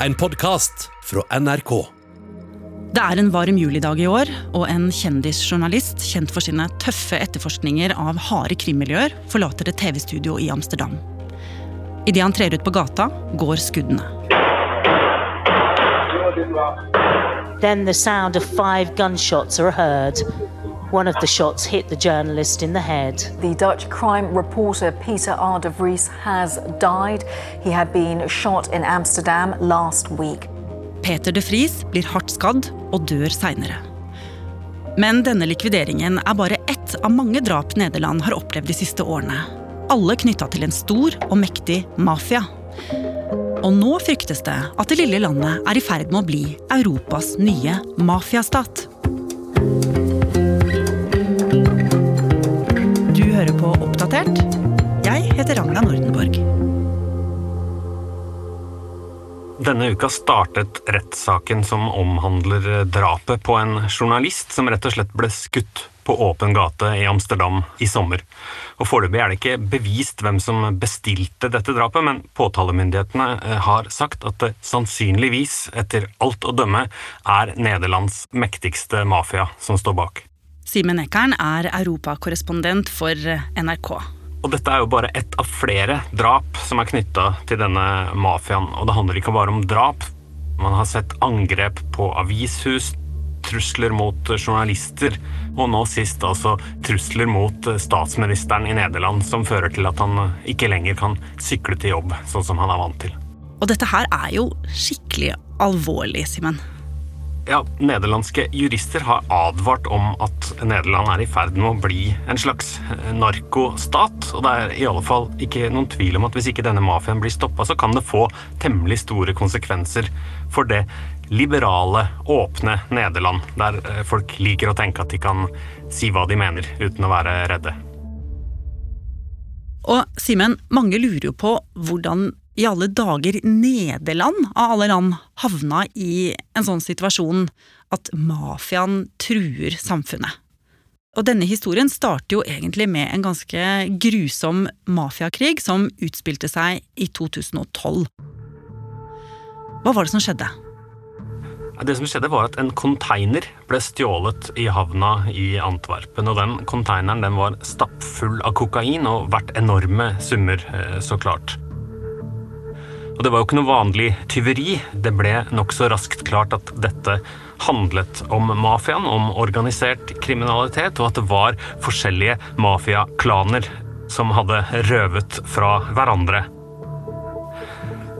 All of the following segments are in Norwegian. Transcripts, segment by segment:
en podkast fra NRK. Det er en varm julidag i år, og en kjendisjournalist kjent for sine tøffe etterforskninger av harde krimmiljøer forlater et TV-studio i Amsterdam. Idet han trer ut på gata, går skuddene. Then the sound of five gunshots are heard. One of the shots hit the journalist in the head. The Dutch crime reporter Peter R. de Vries has died. He had been shot in Amsterdam last week. Peter de Vries blir hardt skadd og dør seinere. Men denne likvideringen er bare ett av mange drap Nederland har opplevd de siste årene. Alle knytta til en stor og mektig mafia. Og nå fryktes det at det lille landet er i ferd med å bli Europas nye mafiastat. Hører på Oppdatert. Jeg heter Ragna Nordenborg. Denne uka startet rettssaken som omhandler drapet på en journalist som rett og slett ble skutt på åpen gate i Amsterdam i sommer. Og Foreløpig er det ikke bevist hvem som bestilte dette drapet, men påtalemyndighetene eh, har sagt at det sannsynligvis, etter alt å dømme, er Nederlands mektigste mafia som står bak. Simen Ekern er europakorrespondent for NRK. Og dette er jo bare ett av flere drap som er knytta til denne mafiaen. Og det handler ikke bare om drap. Man har sett angrep på avishus, trusler mot journalister, og nå sist altså trusler mot statsministeren i Nederland, som fører til at han ikke lenger kan sykle til jobb, sånn som han er vant til. Og dette her er jo skikkelig alvorlig, Simen. Ja, Nederlandske jurister har advart om at Nederland er i ferd med å bli en slags narkostat. Og det er i alle fall ikke noen tvil om at hvis ikke denne mafiaen blir stoppa, så kan det få temmelig store konsekvenser for det liberale, åpne Nederland, der folk liker å tenke at de kan si hva de mener uten å være redde. Og Simen, mange lurer jo på hvordan i alle dager Nederland av alle land havna i en sånn situasjon at mafiaen truer samfunnet. Og denne historien starter jo egentlig med en ganske grusom mafiakrig som utspilte seg i 2012. Hva var det som skjedde? Det som skjedde var at En konteiner ble stjålet i havna i Antwerpen. og Den konteineren den var stappfull av kokain og verdt enorme summer, så klart. Og Det var jo ikke noe vanlig tyveri. Det ble nokså raskt klart at dette handlet om mafiaen, om organisert kriminalitet, og at det var forskjellige mafiaklaner som hadde røvet fra hverandre.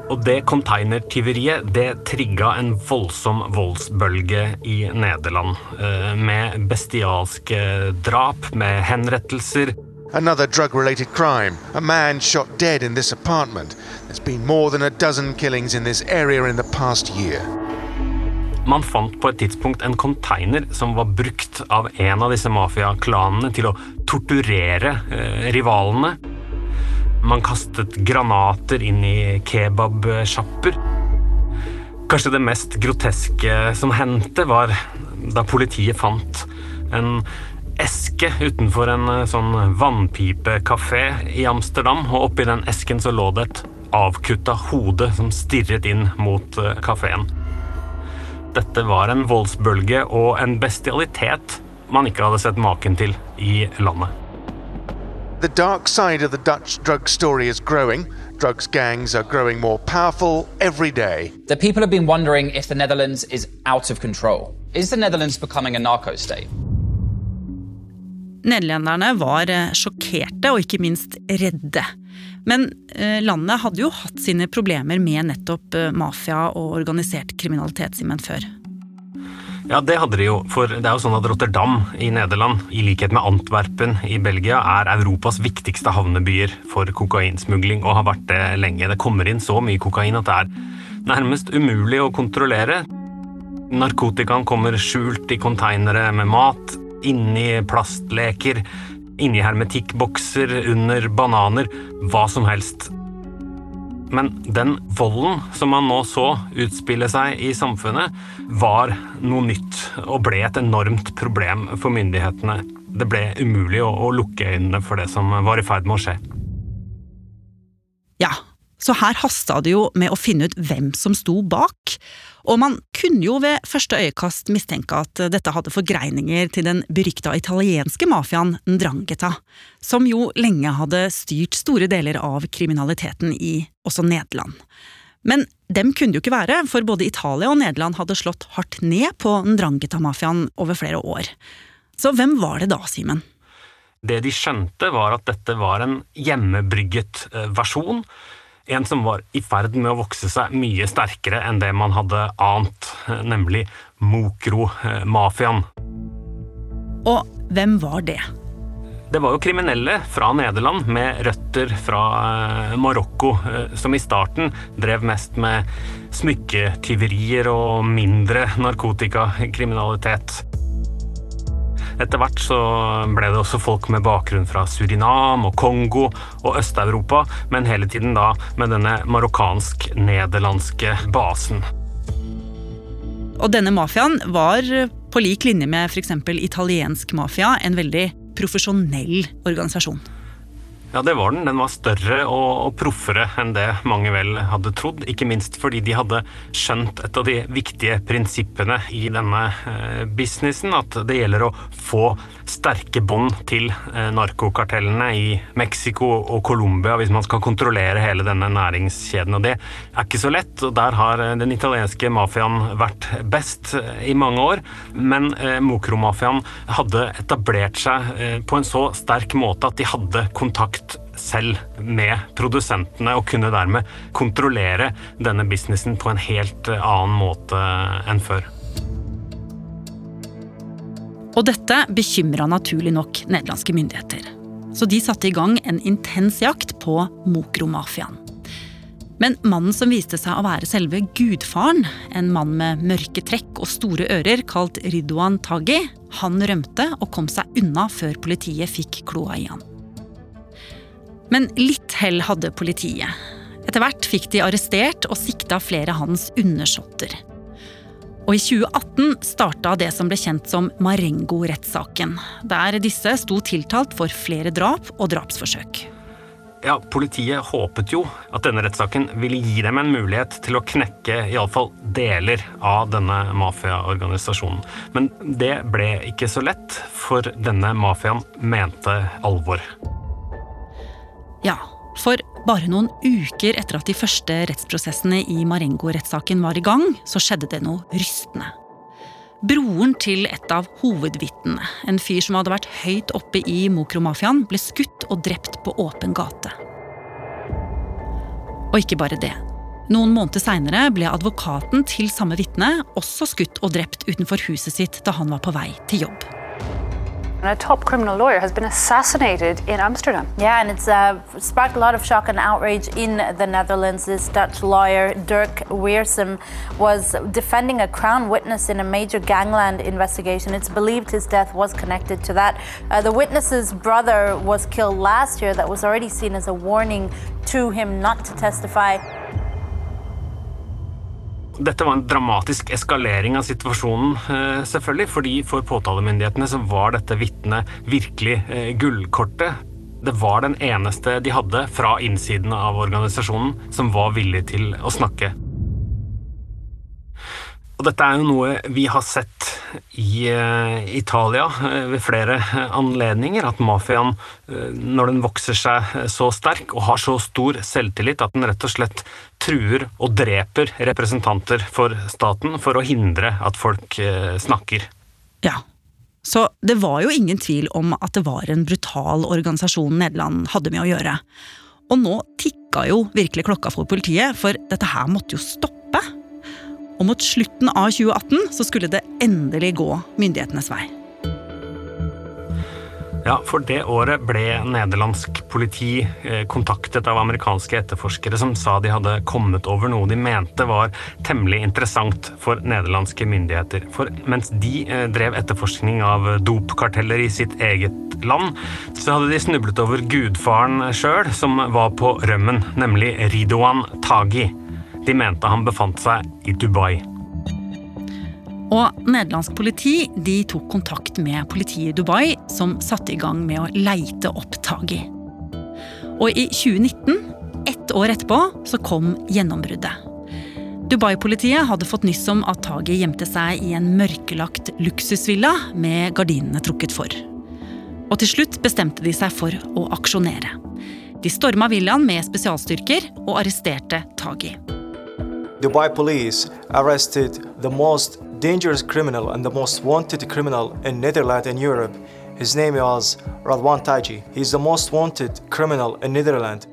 Og det containertyveriet det trigga en voldsom voldsbølge i Nederland. Med bestialske drap, med henrettelser. Another drug related crime. A man shot dead in this apartment. There's been more than a dozen killings in this area in the past year. Man fant på et tidspunkt en container som var brukt av en av disse mafiaklanene til å torturere eh, rivalene. Man kastet granater inn i kebabsjapper. Kanskje det mest groteske som hendte, var da politiet fant en eske utenfor en sånn vannpipekafé i Amsterdam, og oppi den esken så lå det et avkutta hode som stirret inn mot kafeen. Dette var en voldsbølge og en bestialitet man ikke hadde sett maken til i landet. The dark side of the Dutch drug story is growing. Drugs gangs are growing more powerful every day. The people have been wondering if the Netherlands is out of control. Is the Netherlands becoming a narco state? Nederlenderne var sjokkerte og ikke minst redde. Men landet hadde jo hatt sine problemer med nettopp mafia og organisert kriminalitet, Simen, før. Ja, det hadde de jo. For det er jo sånn at Rotterdam i Nederland, i likhet med Antwerpen i Belgia, er Europas viktigste havnebyer for kokainsmugling, og har vært det lenge. Det kommer inn så mye kokain at det er nærmest umulig å kontrollere. Narkotikaen kommer skjult i konteinere med mat, inni plastleker, inni hermetikkbokser, under bananer, hva som helst. Men den volden som man nå så utspille seg i samfunnet, var noe nytt og ble et enormt problem for myndighetene. Det ble umulig å, å lukke øynene for det som var i ferd med å skje. Ja, Så her hasta det jo med å finne ut hvem som sto bak. Og man kunne jo ved første øyekast mistenke at dette hadde forgreininger til den berykta italienske mafiaen Ndrangheta, som jo lenge hadde styrt store deler av kriminaliteten i også Nederland. Men dem kunne det jo ikke være, for både Italia og Nederland hadde slått hardt ned på Ndrangheta-mafiaen over flere år. Så hvem var det da, Simen? Det de skjønte, var at dette var en hjemmebrygget eh, versjon en som var i ferd med å vokse seg mye sterkere enn det man hadde ant, nemlig Mokro-mafiaen. Og hvem var det? Det var jo kriminelle fra Nederland med røtter fra eh, Marokko, eh, som i starten drev mest med smykketyverier og mindre narkotikakriminalitet. Etter hvert så ble det også folk med bakgrunn fra Surinam og Kongo og Øst-Europa, men hele tiden da med denne marokkansk-nederlandske basen. Og denne mafiaen var på lik linje med f.eks. italiensk mafia en veldig profesjonell organisasjon. Ja, det var den. Den var større og, og proffere enn det mange vel hadde trodd. Ikke minst fordi de hadde skjønt et av de viktige prinsippene i denne eh, businessen. At det gjelder å få sterke bånd til eh, narkokartellene i Mexico og Colombia hvis man skal kontrollere hele denne næringskjeden. Og det er ikke så lett. og Der har eh, den italienske mafiaen vært best eh, i mange år. Men eh, Mokro-mafiaen hadde etablert seg eh, på en så sterk måte at de hadde kontakt selv med produsentene og kunne dermed kontrollere denne businessen på en helt eh, annen måte enn før. Og dette bekymra naturlig nok nederlandske myndigheter. Så de satte i gang en intens jakt på Mokro-mafiaen. Men mannen som viste seg å være selve gudfaren, en mann med mørke trekk og store ører kalt Ridwan Taghi, han rømte og kom seg unna før politiet fikk kloa i han. Men litt hell hadde politiet. Etter hvert fikk de arrestert og sikta flere av hans undersåtter. Og i 2018 starta det som ble kjent som Marengo-rettssaken, der disse sto tiltalt for flere drap og drapsforsøk. Ja, Politiet håpet jo at denne rettssaken ville gi dem en mulighet til å knekke iallfall deler av denne mafiaorganisasjonen. Men det ble ikke så lett, for denne mafiaen mente alvor. Ja, for bare noen uker etter at de første rettsprosessene i Marengo-rettssaken var i gang, så skjedde det noe rystende. Broren til et av hovedvitnene, en fyr som hadde vært høyt oppe i Mokro-mafiaen, ble skutt og drept på åpen gate. Og ikke bare det. Noen måneder seinere ble advokaten til samme vitne også skutt og drept utenfor huset sitt da han var på vei til jobb. A top criminal lawyer has been assassinated in Amsterdam. Yeah, and it's uh, sparked a lot of shock and outrage in the Netherlands. This Dutch lawyer, Dirk Weersum, was defending a Crown witness in a major gangland investigation. It's believed his death was connected to that. Uh, the witness's brother was killed last year, that was already seen as a warning to him not to testify. Dette var en dramatisk eskalering av situasjonen, eh, selvfølgelig, fordi for påtalemyndighetene så var dette vitnet virkelig eh, gullkortet. Det var den eneste de hadde fra innsiden av organisasjonen som var villig til å snakke. Og dette er jo noe vi har sett i uh, Italia uh, ved flere anledninger. At mafiaen, når den vokser seg så sterk og har så stor selvtillit at den rett og slett truer og dreper representanter for staten for å hindre at folk snakker. Ja, så det var jo ingen tvil om at det var en brutal organisasjon Nederland hadde med å gjøre. Og nå tikka jo virkelig klokka for politiet, for dette her måtte jo stoppe. Og mot slutten av 2018 så skulle det endelig gå myndighetenes vei. Ja, for det året ble nederlandsk politi eh, kontaktet av amerikanske etterforskere som sa de hadde kommet over noe de mente var temmelig interessant for nederlandske myndigheter. For mens de eh, drev etterforskning av dopkarteller i sitt eget land, så hadde de snublet over gudfaren sjøl, som var på rømmen, nemlig Ridwan Tagi. De mente han befant seg i Dubai. Og nederlandsk politi de tok kontakt med politiet i Dubai, som satte i gang med å leite opp Tagi. Og i 2019 ett år etterpå så kom gjennombruddet. Dubai-politiet hadde fått nyss om at Tagi gjemte seg i en mørkelagt luksusvilla med gardinene trukket for. Og til slutt bestemte de seg for å aksjonere. De storma villaen med spesialstyrker og arresterte Tagi. Dubai police arrested the most dangerous criminal and the most wanted criminal in Netherlands and Europe. His name was Radwan Taji. He's the most wanted criminal in Netherlands.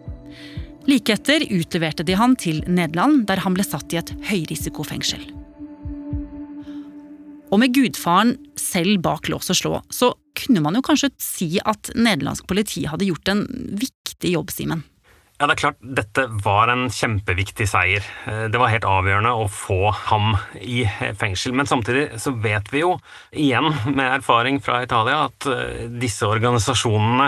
Like etter utleverte de han til Nederland, der han ble satt i et høyrisikofengsel. Og med gudfaren selv bak lås og slå, så kunne man jo kanskje si at nederlandsk politi hadde gjort en viktig jobb, Simen. Ja, det er klart, Dette var en kjempeviktig seier. Eh, det var helt avgjørende å få ham i fengsel. Men samtidig så vet vi jo, igjen med erfaring fra Italia, at eh, disse organisasjonene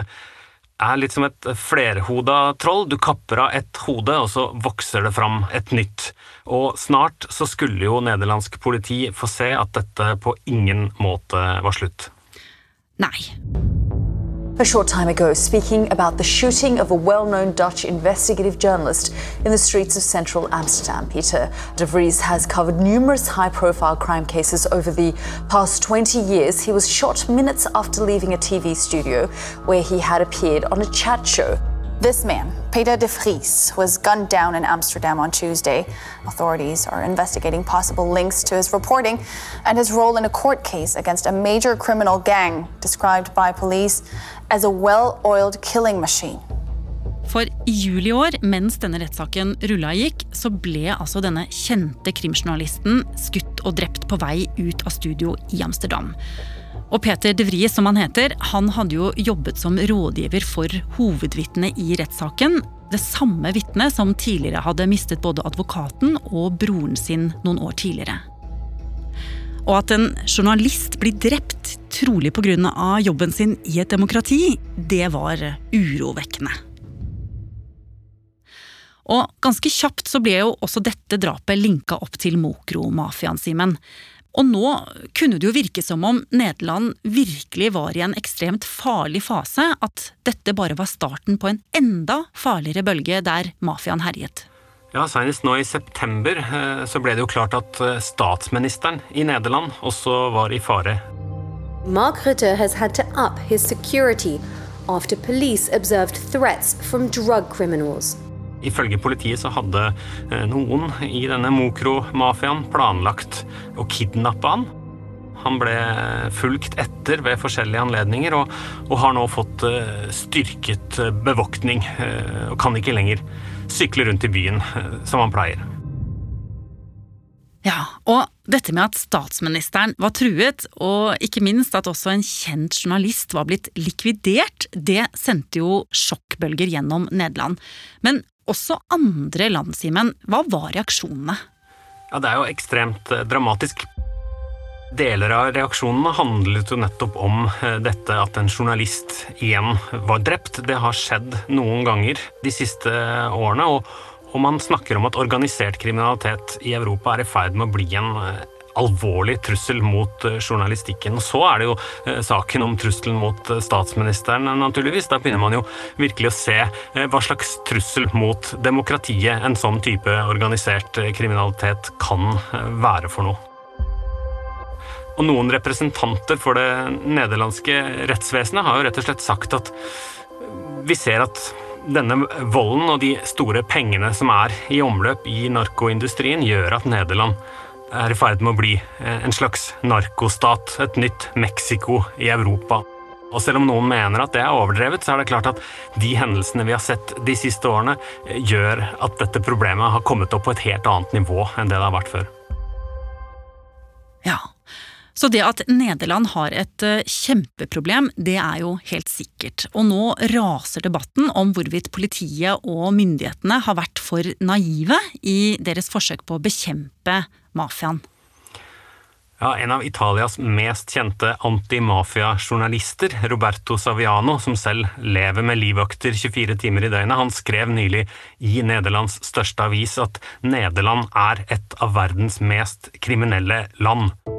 er litt som et flerhoda troll. Du kapper av ett hode, og så vokser det fram et nytt. Og snart så skulle jo nederlandsk politi få se at dette på ingen måte var slutt. Nei. A short time ago, speaking about the shooting of a well known Dutch investigative journalist in the streets of central Amsterdam, Peter de Vries has covered numerous high profile crime cases over the past 20 years. He was shot minutes after leaving a TV studio where he had appeared on a chat show. This man, Peter de Vries, was gunned down in Amsterdam on Tuesday. Authorities are investigating possible links to his reporting and his role in a court case against a major criminal gang described by police as a well oiled killing machine. For i juli år, mens denne rettssaken rulla gikk, så ble altså denne kjente krimjournalisten skutt og drept på vei ut av studio i Amsterdam. Og Peter de Vries, som han heter, han hadde jo jobbet som rådgiver for hovedvitnet i rettssaken. Det samme vitnet som tidligere hadde mistet både advokaten og broren sin noen år tidligere. Og at en journalist blir drept, trolig pga. jobben sin i et demokrati, det var urovekkende. Og ganske kjapt så ble jo også dette drapet linka opp til Mokro-mafiaen, Simen. Og nå kunne det jo virke som om Nederland virkelig var i en ekstremt farlig fase, at dette bare var starten på en enda farligere bølge der mafiaen herjet. Ja, Senest nå i september eh, så ble det jo klart at eh, statsministeren i Nederland også var i fare. Mark Rutte has had to up his security after police observed threats from drug criminals. Ifølge politiet så hadde eh, noen i denne Mokro-mafiaen planlagt å kidnappe han. Han ble fulgt etter ved forskjellige anledninger og, og har nå fått eh, styrket eh, bevoktning og kan ikke lenger sykle rundt i byen som han pleier. Ja, og dette med at statsministeren var truet, og ikke minst at også en kjent journalist var blitt likvidert, det sendte jo sjokkbølger gjennom Nederland. Men også andre land, Simen. Hva var reaksjonene? Ja, Det er jo ekstremt eh, dramatisk. Deler av reaksjonene handlet jo nettopp om eh, dette at en journalist igjen var drept. Det har skjedd noen ganger de siste årene. og, og man snakker om at organisert kriminalitet i Europa er i ferd med å bli en eh, alvorlig trussel mot eh, journalistikken. Så er det jo eh, saken om trusselen mot eh, statsministeren, naturligvis. Da begynner man jo virkelig å se hva slags trussel mot demokratiet en sånn type organisert kriminalitet kan være for noe. Og noen representanter for det nederlandske rettsvesenet har jo rett og slett sagt at vi ser at denne volden og de store pengene som er i omløp i narkoindustrien, gjør at Nederland er i ferd med å bli eh, en slags narkostat, et nytt Mexico i Europa. Og selv om noen mener at det er overdrevet, så er det klart at de hendelsene vi har sett de siste årene, eh, gjør at dette problemet har kommet opp på et helt annet nivå enn det det har vært før. Ja, så det at Nederland har et eh, kjempeproblem, det er jo helt sikkert. Og nå raser debatten om hvorvidt politiet og myndighetene har vært for naive i deres forsøk på å bekjempe mafiaen. Ja, En av Italias mest kjente antimafia-journalister, Roberto Saviano, som selv lever med livvakter 24 timer i døgnet, han skrev nylig i Nederlands største avis at Nederland er et av verdens mest kriminelle land.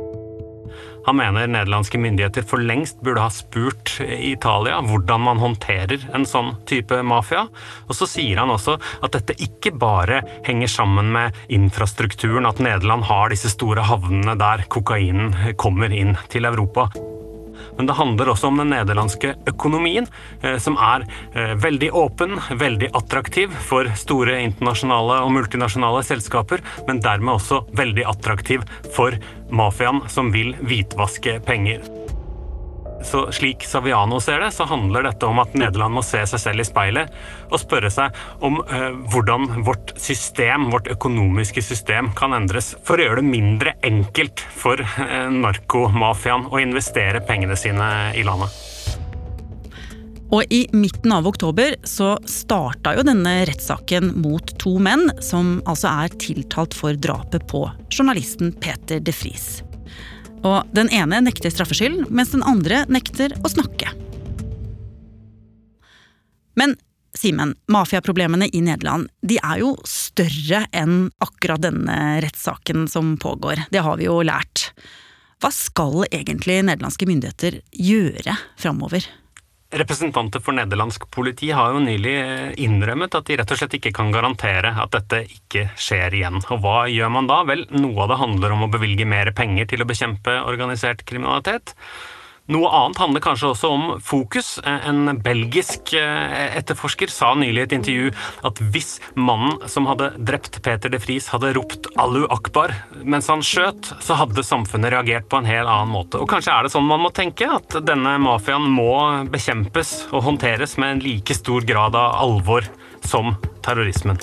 Han mener nederlandske myndigheter for lengst burde ha spurt Italia hvordan man håndterer en sånn type mafia. Og så sier han også at dette ikke bare henger sammen med infrastrukturen, at Nederland har disse store havnene der kokainen kommer inn til Europa men det handler også om den nederlandske økonomien, eh, som er eh, veldig åpen, veldig attraktiv for store internasjonale og multinasjonale selskaper, men dermed også veldig attraktiv for mafiaen som vil hvitvaske penger. Så slik Saviano ser det, så handler dette om at Nederland må se seg selv i speilet og spørre seg om eh, hvordan vårt system, vårt økonomiske system, kan endres for å gjøre det mindre enkelt for eh, narkomafiaen å investere pengene sine i landet. Og i midten av oktober så starta jo denne rettssaken mot to menn, som altså er tiltalt for drapet på journalisten Peter de Vries. Og den ene nekter straffskyld, mens den andre nekter å snakke. Men Simen, mafiaproblemene i Nederland de er jo større enn akkurat denne rettssaken som pågår. Det har vi jo lært. Hva skal egentlig nederlandske myndigheter gjøre framover? Representanter for nederlandsk politi har jo nylig eh, innrømmet at de rett og slett ikke kan garantere at dette ikke skjer igjen. Og hva gjør man da? Vel, noe av det handler om å bevilge mer penger til å bekjempe organisert kriminalitet. Noe annet handler kanskje også om fokus. En belgisk eh, etterforsker sa nylig i et intervju at hvis mannen som hadde drept Peter de Vries, hadde ropt 'Allu akbar' mens han skjøt, så hadde samfunnet reagert på en helt annen måte. Og kanskje er det sånn man må tenke, at denne mafiaen må bekjempes og håndteres med en like stor grad av alvor som terrorismen.